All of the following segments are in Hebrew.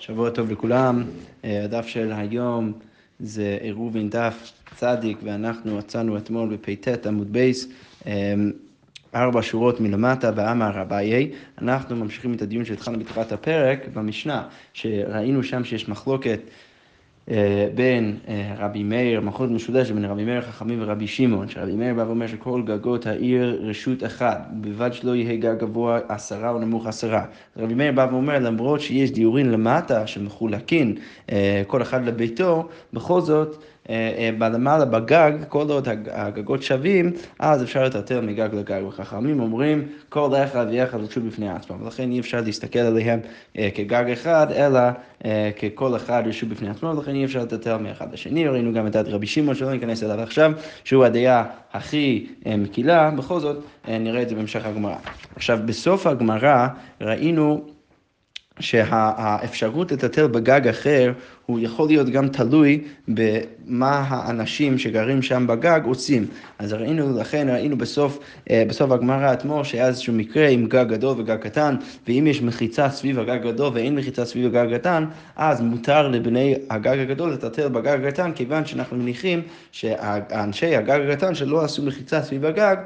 שבוע טוב לכולם. אה, הדף של היום זה עירובין דף צדיק, ואנחנו נמצאנו אתמול בפ"ט עמוד בייס. אה, ארבע שורות מלמטה, ואמר אביי, אנחנו ממשיכים את הדיון שהתחלנו בתחילת הפרק במשנה, שראינו שם שיש מחלוקת בין אה, רבי מאיר, מחלוקת משולשת בין רבי מאיר חכמים ורבי שמעון, שרבי מאיר בא ואומר שכל גגות העיר רשות אחת, בלבד שלא יהיה גג גבוה עשרה או נמוך עשרה. רבי מאיר בא ואומר, למרות שיש דיורין למטה שמחולקים אה, כל אחד לביתו, בכל זאת בלמעלה בגג, כל עוד הגגות שווים, אז אפשר לטלטל מגג לגג. וחכמים אומרים, כל אחד ואחד רשות בפני עצמם, ולכן אי אפשר להסתכל עליהם כגג אחד, אלא ככל אחד רשות בפני עצמם, ולכן אי אפשר לטלטל מאחד לשני. ראינו גם את רבי שמעון, שלא ניכנס אליו עכשיו, שהוא הדעה הכי מקילה, בכל זאת נראה את זה בהמשך הגמרא. עכשיו, בסוף הגמרא ראינו שהאפשרות לטלטל בגג אחר הוא יכול להיות גם תלוי במה האנשים שגרים שם בגג עושים. אז ראינו, לכן ראינו בסוף, אה, בסוף הגמרא אתמול שהיה איזשהו מקרה עם גג גדול וגג קטן, ואם יש מחיצה סביב הגג הגדול ואין מחיצה סביב הגג הקטן, אז מותר לבני הגג הגדול לטלטל בגג הקטן, כיוון שאנחנו מניחים שאנשי הגג הקטן שלא עשו מחיצה סביב הגג,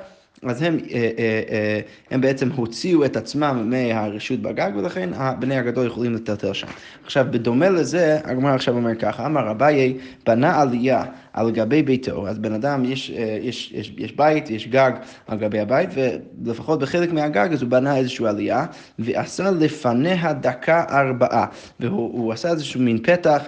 אז הם, אה, אה, אה, הם בעצם הוציאו את עצמם מהרשות בגג, ולכן בני הגדול יכולים לטלטל שם. עכשיו, בדומה לזה, הגמרא עכשיו אומר ככה, אמר אביי, בנה עלייה על גבי ביתו, אז בן אדם, יש, יש, יש, יש בית, יש גג על גבי הבית, ולפחות בחלק מהגג, אז הוא בנה איזושהי עלייה, ועשה לפניה דקה ארבעה, והוא עשה איזשהו מין פתח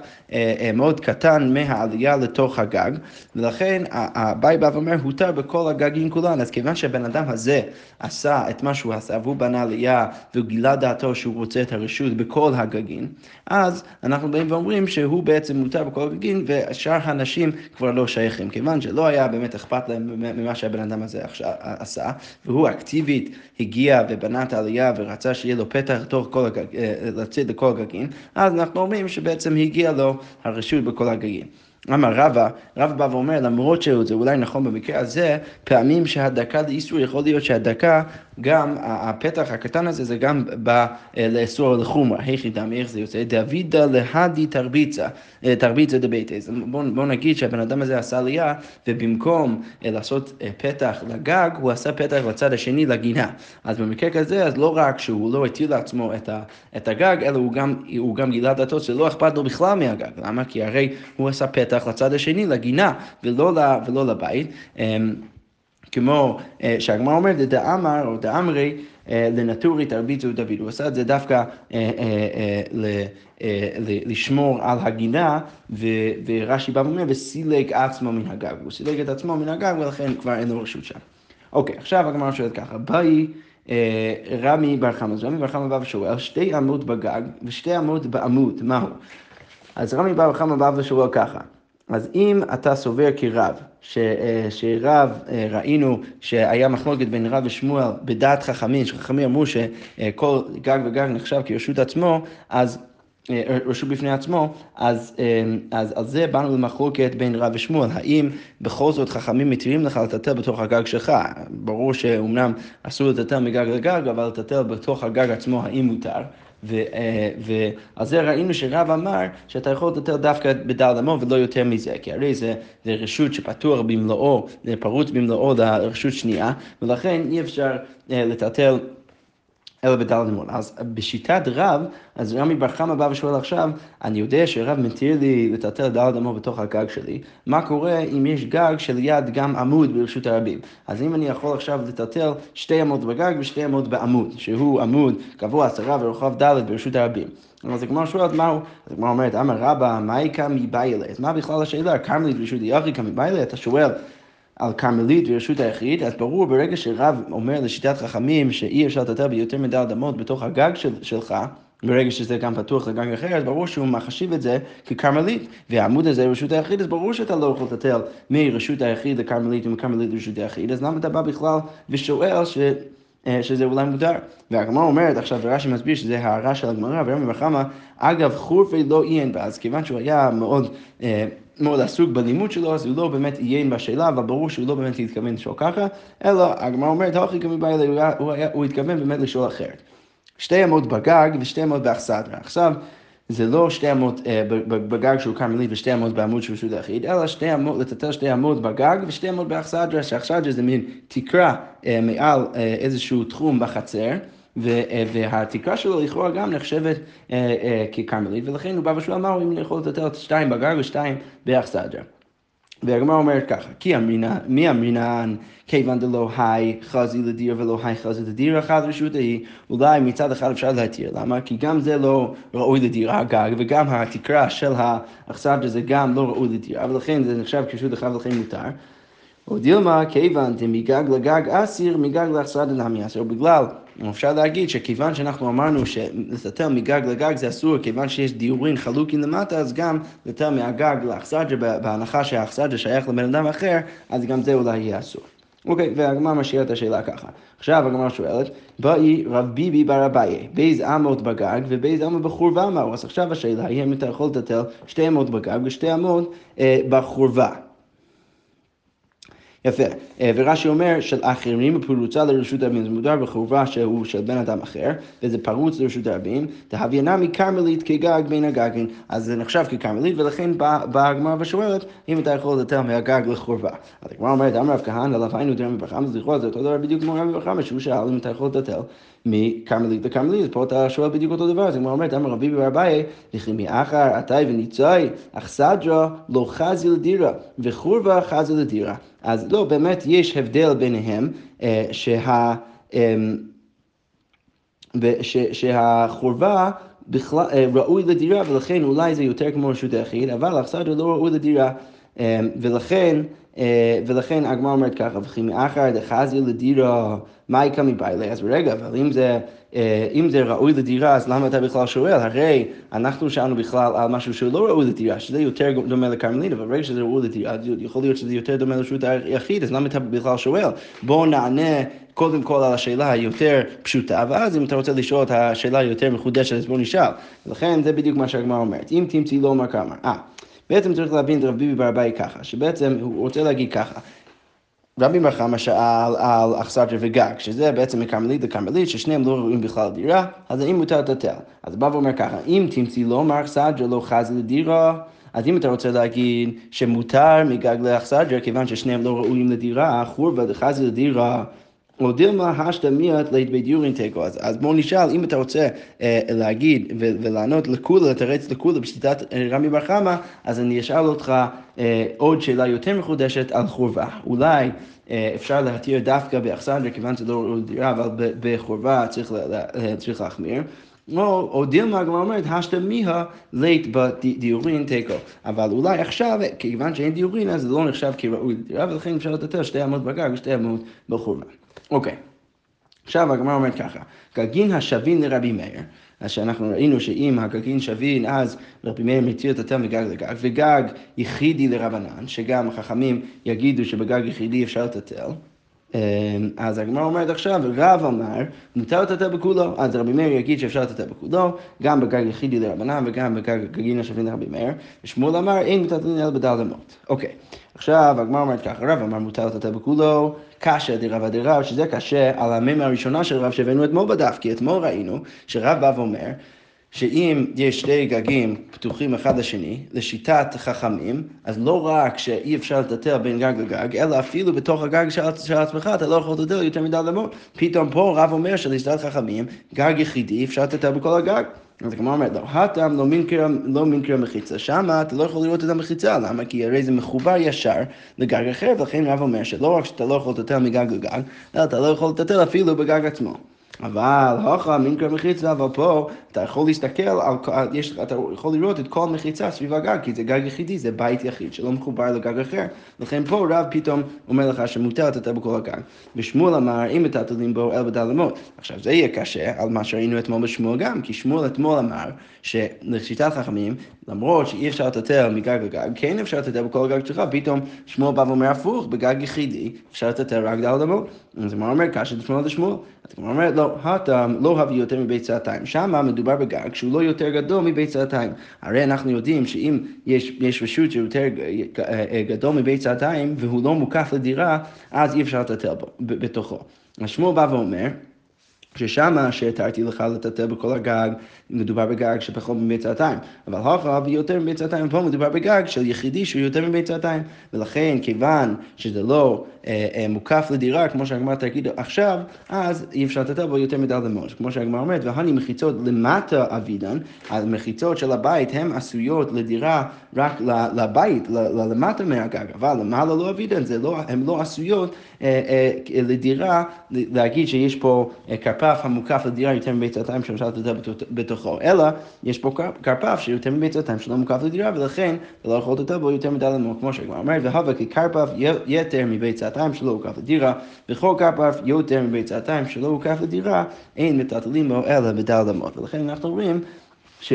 מאוד קטן מהעלייה לתוך הגג, ולכן אביי בא ואומר, הותר בכל הגגים כולן, אז כיוון שהבן אדם הזה עשה את מה שהוא עשה, והוא בנה עלייה, והוא גילה דעתו שהוא רוצה את הרשות בכל הגגים, אז אנחנו באים ואומרים שהוא בעצם מותר בכל הגגים, ושאר האנשים כבר לא שייכים, כיוון שלא היה באמת אכפת להם ממה שהבן אדם הזה עשה, והוא אקטיבית הגיע ובנה את העלייה ורצה שיהיה לו פתח לתוך כל הגג, אה, לצאת לכל הגגים, אז אנחנו אומרים שבעצם הגיע לו הרשות בכל הגגים. אמר רבא, רבא בא ואומר, למרות שזה אולי נכון במקרה הזה, פעמים שהדקה לאיסור יכול להיות שהדקה גם הפתח הקטן הזה זה גם בא אה, לאסור לחומרה, היכי דם, איך זה יוצא? דוידא להדי תרביצה, אה, תרביצה דביתס. בואו בוא נגיד שהבן אדם הזה עשה עלייה, ובמקום אה, לעשות פתח לגג, הוא עשה פתח לצד השני לגינה. אז במקרה כזה, אז לא רק שהוא לא הטיל לעצמו את, ה, את הגג, אלא הוא גם, הוא גם גילה דעתו שלא אכפת לו בכלל מהגג. למה? כי הרי הוא עשה פתח לצד השני, לגינה, ולא, ולא לבית. אמ, כמו אה, שהגמרא אומרת, דאמר או דאמרי אה, לנטורי תרביצו דוד. הוא עשה את זה דווקא אה, לשמור על הגינה, ורש"י בא ואומר, וסילק עצמו מן הגג. הוא סילק את עצמו מן הגג, ולכן כבר אין לו רשות שם. אוקיי, עכשיו הגמרא שואלת ככה, באי רמי בר חמא, אז רמי בר חמא בא ושואל, שתי אמות בגג ושתי אמות בעמוד, מהו? אז רמי בר חמא בא ושואל ככה, אז אם אתה סובר כרב, ש, אה, שרב, אה, ראינו שהיה מחלוקת בין רב ושמואל בדעת חכמים, שחכמים אמרו שכל גג וגג נחשב כרשות עצמו, אז אה, רשות בפני עצמו, אז, אז על זה באנו למחלוקת בין רב ושמואל, האם בכל זאת חכמים מתירים לך לטטל בתוך הגג שלך? ברור שאומנם אסור לטטל מגג לגג, אבל לטטל בתוך הגג עצמו האם מותר? אה, ועל זה ראינו שרב אמר שאתה יכול לטטל דווקא בדל אמו ולא יותר מזה, כי הרי זה, זה רשות שפתוח במלואו, פרוץ במלואו לרשות שנייה, ולכן אי אפשר אה, לטלטל אלא בדלת אמון. אז בשיטת רב, אז רמי בר חמא בא ושואל עכשיו, אני יודע שרב מתיר לי לטלטל דלת אמון בתוך הגג שלי, מה קורה אם יש גג שליד גם עמוד ברשות הרבים? אז אם אני יכול עכשיו לטלטל שתי עמוד בגג ושתי עמוד בעמוד, שהוא עמוד גבוה עשרה ורוחב ד' ברשות הרבים. אז הגמרא שואלת מהו, אז הגמרא אומרת, אמר רבא, מה איכא מביילה? אז מה בכלל השאלה? כרמלית ברשות יחיד כמביילה? אתה שואל על כרמלית ורשות היחיד, אז ברור ברגע שרב אומר לשיטת חכמים שאי אפשר לטטל ביותר מדי אדמות בתוך הגג של, שלך, ברגע שזה גם פתוח לגג אחר, אז ברור שהוא מחשיב את זה ככרמלית, והעמוד הזה רשות היחיד, אז ברור שאתה לא יכול לטטל מרשות היחיד לכרמלית ומכרמלית לרשות היחיד, אז למה אתה בא בכלל ושואל ש... אה, שזה אולי מותר. והגמרא אומרת, עכשיו רש"י מסביר שזה הערה של הגמרא, ורמי וחמא, אגב חורפי לא עיין בה, אז כיוון שהוא היה מאוד... אה, מאוד עסוק בלימוד שלו, אז הוא לא באמת עיין בשאלה, אבל ברור שהוא לא באמת התכוון לשאול ככה, אלא הגמרא אומרת, הוכי כמבעילה, הוא, הוא התכוון באמת לשאול אחרת. שתי אמות בגג ושתי אמות באכסדרה. עכשיו, זה לא שתי אמות אה, בגג שהוא כרמלית ושתי אמות בעמוד של רשות היחיד, אלא שתי אמות, לטטל שתי אמות בגג ושתי אמות באכסדרה, שאכסדרה זה מין תקרה אה, מעל אה, איזשהו תחום בחצר. והתקרה שלו לכאורה גם נחשבת ככרמלית, ולכן הוא בא ושואל מה אם יכול לטטל שתיים בגג ושתיים באכסדרה. והגמרא אומרת ככה, כי אמרינן, מי אמרינן, כיוון דלא היי חזי לדיר ולא היי חזי לדיר, אחת רשות היא, אולי מצד אחד אפשר להתיר, למה? כי גם זה לא ראוי לדיר, הגג, וגם התקרה של האכסדרה זה גם לא ראוי לדיר, אבל לכן זה נחשב כשרות אחד ולכן מותר. או דילמה, כיוון דמגג לגג אסיר, מגג לאכסדרה נמי אסיר, בגלל אפשר להגיד שכיוון שאנחנו אמרנו שלטלטל מגג לגג זה אסור, כיוון שיש דיורין חלוקים למטה, אז גם לטלטל מהגג לאכסדרה, בהנחה שהאכסדרה שייך לבן אדם אחר, אז גם זה אולי יהיה אסור. אוקיי, והגמרא משאיר את השאלה ככה. עכשיו הגמרא שואלת, באי רב ביבי בר אביי, באיז אמות בגג ובאיז אמות בחורבה מהו? אז עכשיו השאלה היא אם אתה יכול לטלטל שתי אמות בגג ושתי אמות אה, בחורבה. יפה. אה, ורש"י אומר של אחרים פרוצה לרשות הרבים, זה מותר בחובה שהוא של בן אדם אחר, וזה פרוץ לרשות הרבים, דהביינה מכרמלית כגג בין הגגים, אז זה נחשב ככרמלית, ולכן באה הגמרא ושואלת אם אתה יכול לתת מהגג לחורבה. אז הגמרא אומרת, אמר רב כהנא, עליו היינו דרמי בחמא, אז לכאורה זה אותו דבר בדיוק כמו רבי בחמא, שהוא שאל אם אתה יכול לתת מכרמלית לכרמלית, פה אתה שואל בדיוק אותו דבר, אז הגמרא אומרת, אמר רבי בר אביי, לכי מאחר, עתי וניצוי, אך סדרה לא חזי לדירה, וחורבה חזי לדירה. אז לא, באמת יש הבדל ביניהם, אה, שה... אמ, ש, שהחורבה בכלל, אה, ראוי לדירה ולכן אולי זה יותר כמו רשות היחיד, אבל אכסדרה לא ראוי לדירה ולכן אה, ולכן הגמרא אומרת ככה, וכי מאחר דחזי לדירה, מה יקא מבעילי? אז רגע, אבל אם זה, אה, אם זה ראוי לדירה, אז למה אתה בכלל שואל? הרי אנחנו שאלנו בכלל על משהו שהוא לא ראוי לדירה, שזה יותר דומה לכרמלית, אבל ברגע שזה ראוי לדירה, יכול להיות שזה יותר דומה לרשות היחיד, אז למה אתה בכלל שואל? בואו נענה קודם כל על השאלה היותר פשוטה, ואז אם אתה רוצה לשאול את השאלה היותר מחודשת, אז בואו נשאל. ולכן זה בדיוק מה שהגמרא אומרת. אם תמצאי לא אומר כמה. אה. בעצם צריך להבין את רב ביבי בר אביי ככה, שבעצם הוא רוצה להגיד ככה. רבי בר חמא שאל על אכסדרה וגג, שזה בעצם מכרמלית לכרמלית, ששניהם לא ראויים בכלל לדירה, אז האם מותר לטלטל? אז בא ואומר ככה, אם תמצאי לו מאכסדרה לא חזי לדירה, אז אם אתה רוצה להגיד שמותר מגג לאכסדרה, כיוון ששניהם לא ראויים לדירה, חורבה דחזי לדירה או דילמה השתא מיעט לית בית יורין תיקו. אז, אז בואו נשאל, אם אתה רוצה אה, להגיד ו- ולענות לכולה, לתרץ לכולה בשיטת אה, רמי בר חמא, אז אני אשאל אותך אה, עוד שאלה יותר מחודשת על חורבה. אולי אה, אפשר להתיר דווקא באכסנדרה, כיוון שזה לא דירה, אבל בחורבה צריך, לה, צריך להחמיר. או, או דילמה הגמרא אומרת, השתא מיהה לית בדיורין תיקו. אבל אולי עכשיו, כיוון שאין דיורין, אז זה לא נחשב כראוי לדירה, ולכן אפשר לתת שתי אמות בגג ושתי אמות בחורבה. אוקיי. עכשיו הגמרא אומרת ככה, גגין השבין לרבי מאיר, אז שאנחנו ראינו שאם הגגין שבין, אז רבי מאיר מתיר את הטל מגג לגג, וגג יחידי לרבנן, שגם החכמים יגידו שבגג יחידי אפשר לטטל. אמ, אז הגמרא אומרת עכשיו, רב אמר, מותר לטטל בכולו, אז רבי מאיר יגיד שאפשר לטטל בכולו, גם בגג יחידי לרבנן וגם בגג גגין השבין לרבי מאיר, ושמואל אמר, אין מטלטלין אלא בדל אמות. אוקיי, עכשיו הגמרא אומרת ככה, רב אמר מותר לטטל בכולו, קשה דרבא דרב, שזה קשה על המ"ם הראשונה של רב שהבאנו אתמול בדף, כי אתמול ראינו שרב בא ואומר שאם יש שתי גגים פתוחים אחד לשני, לשיטת חכמים, אז לא רק שאי אפשר לטטל בין גג לגג, אלא אפילו בתוך הגג של, של עצמך אתה לא יכול לטטל יותר מדי למות. פתאום פה רב אומר שלשיטת חכמים, גג יחידי אפשר לטטל בכל הגג. אז הגמרא אומרת, לא, הטעם לא מינקר לא מינקר מחיצה, שמה אתה לא יכול לראות את המחיצה, למה? כי הרי זה מחובר ישר לגג אחר, ולכן רב אומר שלא רק שאתה לא יכול לטטל מגג לגג, אלא אתה לא יכול לטטל אפילו בגג עצמו. אבל הוכה מינקר מחיצה, אבל פה אתה יכול להסתכל על, יש, אתה יכול לראות את כל המחיצה סביב הגג, כי זה גג יחידי, זה בית יחיד שלא מחובר לגג אחר. לכן פה רב פתאום אומר לך שמותר לטטל בכל הגג. ושמואל אמר, אם מטלטלים בו אל בדל אמות. עכשיו זה יהיה קשה על מה שראינו אתמול בשמואל גם, כי שמואל אתמול אמר שלשיטת חכמים, למרות שאי אפשר לטטל מגג לגג, כן אפשר לטטל בכל הגג שלך, פתאום שמואל בא ואומר הפוך, בגג יחידי אפשר לטטל רק דל אמות. אז הוא אומר, קשה לשמואל לשמואל. אז הוא אומר, לא, הטעם לא הביא יותר מבית סעתיים. שמה מדובר בגג שהוא לא יותר גדול מבית סעתיים. הרי אנחנו יודעים שאם יש, יש רשות שיותר גדול מבית סעתיים והוא לא מוקף לדירה, אז אי אפשר לטטל בתוכו. אז שמואל בא ואומר, ששמה שהתרתי לך לטאטא בכל הגג, מדובר בגג שפחות מביצתיים. אבל הוכה ויותר מביצתיים, פה מדובר בגג של יחידי שהוא יותר מביצתיים. ולכן, כיוון שזה לא אה, אה, מוקף לדירה, כמו שהגמרא תגיד עכשיו, אז אי אפשר לטאטא בו יותר מדל דמות. כמו שהגמרא אומרת, והני מחיצות למטה אבידן, המחיצות של הבית הן עשויות לדירה רק לבית, למטה מהגג, אבל למעלה לא אבידן, לא, הן לא עשויות אה, אה, לדירה, להגיד שיש פה אה, כרפף המוקף לדירה יותר מביצתיים שאפשר לטאטא בתוכו, אלא יש פה כרפף שיותר מביצתיים שלא מוקף לדירה, ולכן אתה לא יכול לטאטא בו יותר מדל דמות, כמו שהגמרא אומרת, והווה ככרפף יתר מביצתיים שלא הוקף לדירה, וכל כרפף יותר מביצתיים שלא הוקף לדירה, אין מטלטלים בו אלא בדל דמות, ולכן אנחנו רואים ש...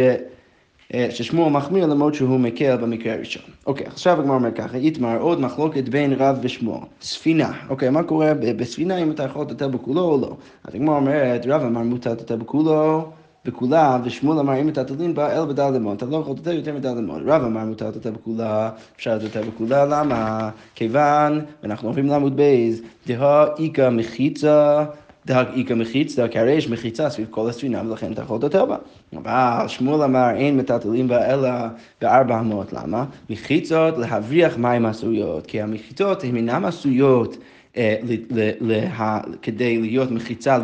אה, ששמואל מחמיר למרות שהוא מקל במקרה הראשון. אוקיי, עכשיו הגמר אומר ככה, איתמר עוד מחלוקת בין רב ושמואל. ספינה, אוקיי, מה קורה בספינה אם אתה יכול לטטל בכולו או לא? אז הגמרא אומרת, רב אמר מותר לטלטל בכולו. בכולה, ושמואל אמר אין מטלטלין בה אלא בד' אמות, אתה לא יכול לטלטל יותר מד' אמות. רב אמר מותר לטלטל בכולה, אפשר לטלטל בכולה, למה? כיוון, ואנחנו עוברים לעמוד בייס, דהא איכא מחיצה דהא איכא מחיצה, כי הרי יש מחיצה סביב כל הספינה ולכן יכול לטלטל בה. אבל שמואל אמר אין מטלטלים בה אלא בארבע אמות, למה? מחיצות להבריח מים עשויות, כי המחיצות הן אינן עשויות אה, כדי להיות מחיצה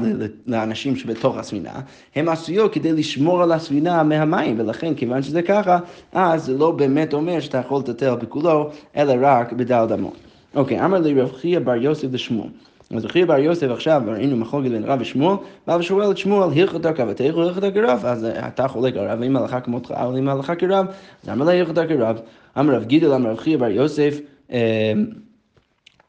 לאנשים שבתוך הספינה, הן עשויות כדי לשמור על הספינה מהמים, ולכן כיוון שזה ככה, אז זה לא באמת אומר שאתה יכול לטטל בכולו, אלא רק בדל דמות. אוקיי, אמר לי רב חייא בר יוסף לשמואל. אז חייא בר יוסף עכשיו, ראינו מחלוקת בין רב ושמואל, רב שואל את שמואל, הלכת כבתך הלכת כרב, אז אתה חולק על רב, אם הלכה כמותך, אם הלכה כרב, אז אמר לה הלכת כרב. אמר רב גידל, אמר רב חייא בר יוסף,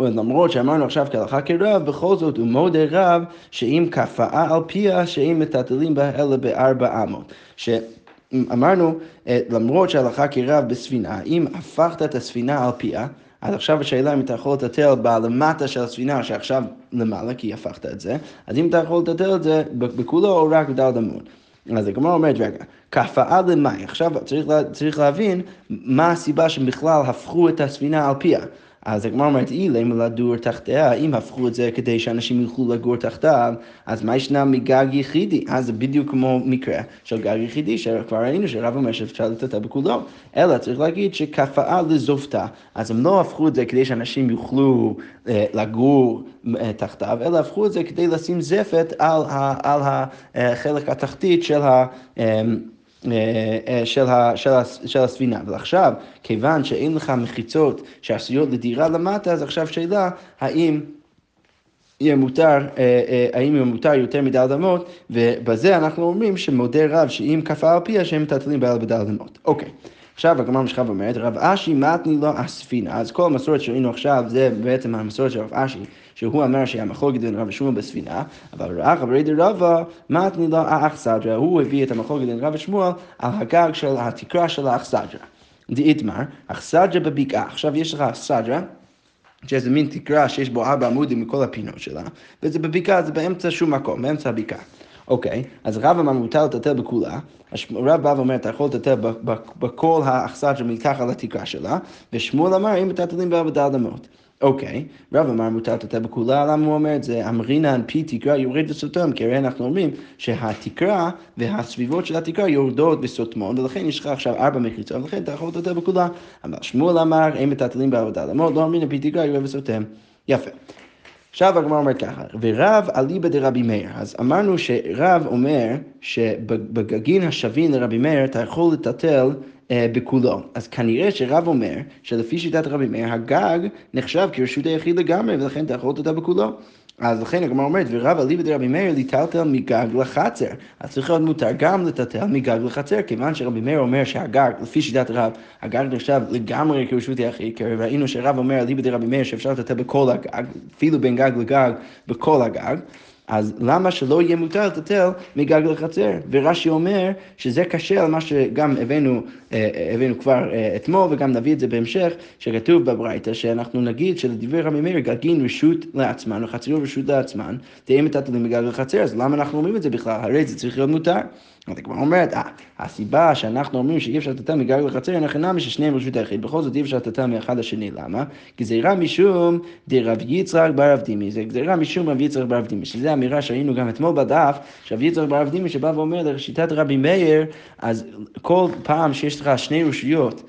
למרות שאמרנו עכשיו כהלכה כרב, בכל זאת הוא מודה רב שאם כפאה על פיה שאם מטלטלים בה אלא בארבע אמות. שאמרנו, למרות שההלכה כרב בספינה, אם הפכת את הספינה על פיה, אז עכשיו השאלה אם אתה יכול לטטל בלמטה של הספינה שעכשיו למעלה, כי הפכת את זה, אז אם אתה יכול לטטל את זה בכולו או רק בדל דמון. אז הגמרא אומרת, רגע, כהפעה למאי, עכשיו צריך, צריך להבין מה הסיבה שבכלל הפכו את הספינה על פיה. אז הגמרא אומרת, אילם לדור תחתיה, אם הפכו את זה כדי שאנשים יוכלו לגור תחתיו, אז מה ישנה מגג יחידי? אז זה בדיוק כמו מקרה של גג יחידי, שכבר ראינו שרב אומר שאפשר לטאטא בכולו, אלא צריך להגיד שכפאה לזובתה. אז הם לא הפכו את זה כדי שאנשים יוכלו אה, לגור אה, תחתיו, אלא הפכו את זה כדי לשים זפת על, על החלק התחתית של ה... אה, אה, אה, של, ה, של, ה, של הספינה. ועכשיו, כיוון שאין לך מחיצות שעשויות לדירה למטה, אז עכשיו שאלה, האם... יהיה מותר, אה, האם יהיה מותר יותר מדל דמות, ובזה אנחנו אומרים שמודה רב שאם כפה על פיה שהם מטלטלים בעל בדל דמות. אוקיי. עכשיו הגמרא משכב אומרת, רב אשי מתני לו הספינה, אז כל המסורת שראינו עכשיו זה בעצם המסורת של רב אשי, שהוא אמר שהמחלוקת בין רב ושמואל בספינה, אבל רב רבי דרבה מתני לו האכסדרה, הוא הביא את המחלוקת בין רב ושמואל על הגג של התקרה של האכסדרה. דאיתמר, אכסדרה בבקעה, עכשיו יש לך אכסדרה שזה מין תקרה שיש בו ארבע עמודים מכל הפינות שלה, וזה בבקעה, זה באמצע שום מקום, באמצע הבקעה. אוקיי, אז רב אמר מותר לטטל בכולה, רב בא ואומר, אתה יכול לטטל בכל האכסדרה מתחת לתקרה שלה, ושמואל אמר, אם מטלטלים בה בדל אמות. אוקיי, רב אמר מותר לטטל בכולה, למה הוא אומר את זה? אמרינן פי תקרה יורד וסותם, כי הרי אנחנו אומרים שהתקרה והסביבות של התקרה יורדות בסותמון, ולכן יש לך עכשיו ארבע מחיצות, ולכן אתה יכול לטטל בכולה. אבל שמואל אמר, אם מטלטלים בדל אמות, לא אמרינן פי תקרה יורד וסותם. יפה. עכשיו הגמרא אומרת ככה, ורב אליבא דרבי מאיר. אז אמרנו שרב אומר שבגגין השווין לרבי מאיר אתה יכול לטלטל בכולו. אז כנראה שרב אומר שלפי שיטת רבי מאיר הגג נחשב כרשות היחיד לגמרי ולכן אתה יכול לטלטל בכולו. אז לכן הגמרא אומרת, ורב אליבא דרבי מאיר ליטלטל מגג לחצר. אז צריך להיות מותר גם לטלטל מגג לחצר, כיוון שרבי מאיר אומר שהגג, לפי שיטת רב, הגג נחשב לגמרי כרשות יחיד, כי ראינו שרב אומר אליבא דרבי מאיר שאפשר לטלטל בכל הגג, אפילו בין גג לגג, בכל הגג. אז למה שלא יהיה מותר לטלטל מגג לחצר? ורש"י אומר שזה קשה על מה שגם הבאנו, אה, הבאנו כבר אה, אתמול וגם נביא את זה בהמשך, שכתוב בברייתא שאנחנו נגיד שלדברי רבי מאיר גגין רשות לעצמן וחצרו רשות לעצמן, תהיה מטלטלים מגג לחצר, אז למה אנחנו אומרים את זה בכלל? הרי זה צריך להיות מותר. אז הגמרא אומרת, אה, הסיבה שאנחנו אומרים שאי אפשר לטאטא מגג לחצר, אין הכי נמי ששניהם רשות היחיד, בכל זאת אי אפשר לטאטא מאחד לשני, למה? גזירה משום דרב יצחק ברב דימי, זה גזירה משום רב יצחק ברב דימי, שזו אמירה שהיינו גם אתמול בדף, שרב יצחק ברב דימי שבא ואומר לשיטת רבי מאיר, אז כל פעם שיש לך שני רשויות,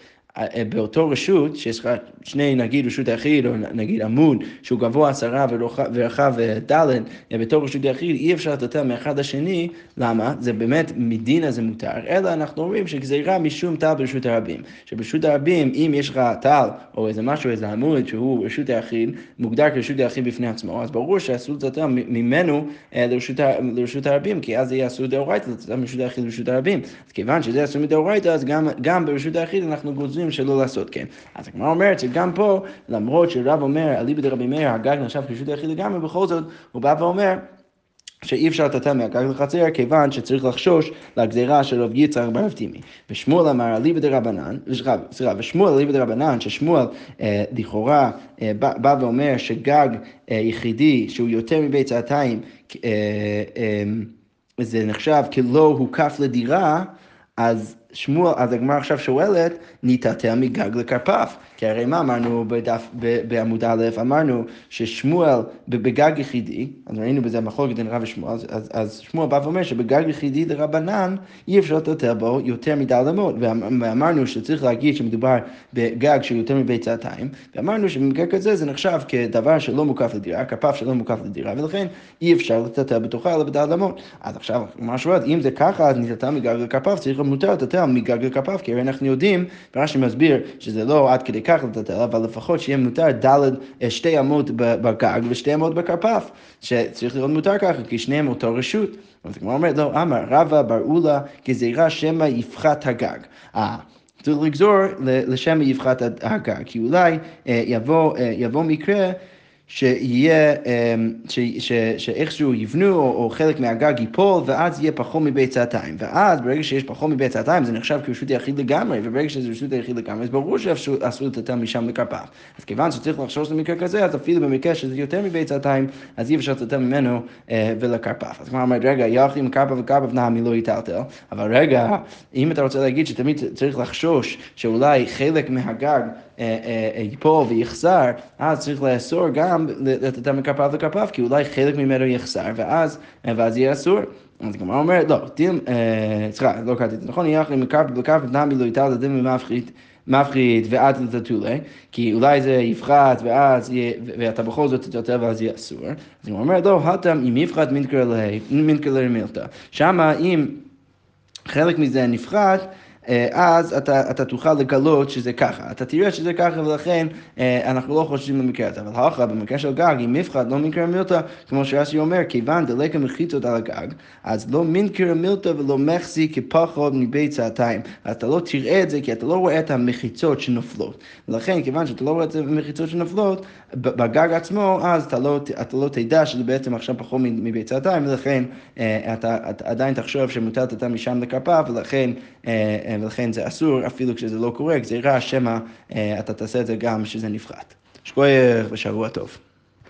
באותו רשות, שיש לך שני, נגיד רשות יחיד, או נגיד עמוד, שהוא גבוה עשרה ורחב אה, ד', אה, בתור רשות יחיד, אי אפשר לטאטא מאחד לשני, למה? זה באמת, מדינה זה מותר, אלא אנחנו אומרים שגזירה משום טל ברשות הרבים. שברשות הרבים, אם יש לך טל, או איזה משהו, איזה עמוד, שהוא רשות היחיד, מוגדר כרשות היחיד בפני עצמו, אז ברור שאסור לטאטא ממנו לרשות, לרשות הרבים, כי אז זה יהיה אסור דאורייתא לטאטא מרשות היחיד לרשות הרבים. אז כיוון שזה אסור מדאורייתא, אז גם, גם ברשות היחיד אנחנו גוזרים אומרים שלא לעשות כן. אז הגמרא אומרת שגם פה, למרות שרב אומר, אליבא דרבי מאיר, הגג נחשב כשרות היחיד לגמרי, בכל זאת הוא בא ואומר שאי אפשר לטאטא מהגג לחצר, כיוון שצריך לחשוש לגזירה של רב יצחק ברב טימי. ושמואל אמר אליבא דרבנן, סליחה, ושמואל אליבא דרבנן, ששמואל אה, לכאורה אה, בא, בא ואומר שגג אה, יחידי שהוא יותר מבית צעתיים, אה, אה, זה נחשב כלא הוקף לדירה, אז שמואל, אז הגמרא עכשיו שואלת, ניטטל מגג לכרפף. כי הרי מה אמרנו בדף, בעמוד א', אמרנו ששמואל בגג יחידי, אז ראינו בזה מחלוקת בין רב ושמואל, אז, אז, אז שמואל בא ואומר שבגג יחידי דרבנן אי אפשר לטלטל בו יותר מדל אמות, ואמרנו שצריך להגיד שמדובר בגג של יותר מביצתיים, ואמרנו שבמקרה כזה זה נחשב כדבר שלא מוקף לדירה, כרפף שלא מוקף לדירה, ולכן אי אפשר לטלטל בתוכה אלא בדל אמות. אז עכשיו, מה שואלת, אם זה ככה, אז ניטטל מגג לכרפף, צריך מותר לטלטל מגג לכרפף, כי הרי אנחנו יודעים, ורש"י מסביר שזה לא עד כדי כך לטלטל, אבל לפחות שיהיה מותר דלת, אה, שתי אמות בגג ושתי אמות בכרפף, שצריך להיות מותר ככה, כי שניהם אותו רשות. אז הגמרא אומרת, לא, אמר רבא בר אולה גזירה שמא יפחת הגג. אה, צריך לגזור לשמא יפחת הגג, כי אולי אה, יבוא, יבוא מקרה שיהיה, אמ, שאיכשהו יבנו או, או חלק מהגג ייפול ואז יהיה פחות מביצתיים. ואז ברגע שיש פחות מביצתיים זה נחשב כרשות היחיד לגמרי, וברגע שזה רשות היחיד לגמרי אז ברור שאסור לטאטא משם לכרפף. אז כיוון שצריך לחשוש למקרה כזה, אז אפילו במקרה שזה יותר מבית סאתיים, אז אי אפשר לטלטל ממנו אה, לקרפף. אז הגמרא אומרת, רגע, אי הכי מקרפף לקרפף נמי לא יטלטל, אבל רגע, אם אתה רוצה להגיד שתמיד צריך לחשוש שאולי חלק מהגג אה, אה, ייפול ויחסר, אז צריך לאסור גם לטלטל מקרפף לקרפף, כי אולי חלק ממנו יחסר, ואז, אה, ואז יהיה אסור. אז הגמרא אומרת, לא, דיל, סליחה, לא קראתי את זה נכון, אי הכי מקרפף לקרפף נמי לא יטלטל דילמא מיפחית. מפחית ועד לטטולי, כי אולי זה יפחת ואז יהיה, ואתה בכל זאת תטלטל ואז יהיה אסור. אז הוא אומר, לא, הטם אם יפחת מינקר למילתא. שמה אם חלק מזה נפחת, אה, אז אתה, אתה תוכל לגלות שזה ככה. אתה תראה שזה ככה ולכן אה, אנחנו לא חושבים במקרה הזה. אבל הלכה במקרה של גג, אם מפחד לא מנקר מילתא, כמו שרש"י אומר, כיוון דלקה מחיצות על הגג, אז לא מנקר מילתא ולא מחזי כפחות מבית צעתיים. אתה לא תראה את זה כי אתה לא רואה את המחיצות שנופלות. ולכן, כיוון שאתה לא רואה את המחיצות שנופלות, בגג עצמו, אז אתה לא, אתה לא תדע שזה בעצם עכשיו פחות מבית צעתיים, ולכן אה, אתה, אתה עדיין תחשוב שמותר לתת משם לכרפף, ולכן ולכן זה אסור, אפילו כשזה לא קורה, גזירה, שמא אתה תעשה את זה גם כשזה נפחת. שכוייך ושבוע טוב.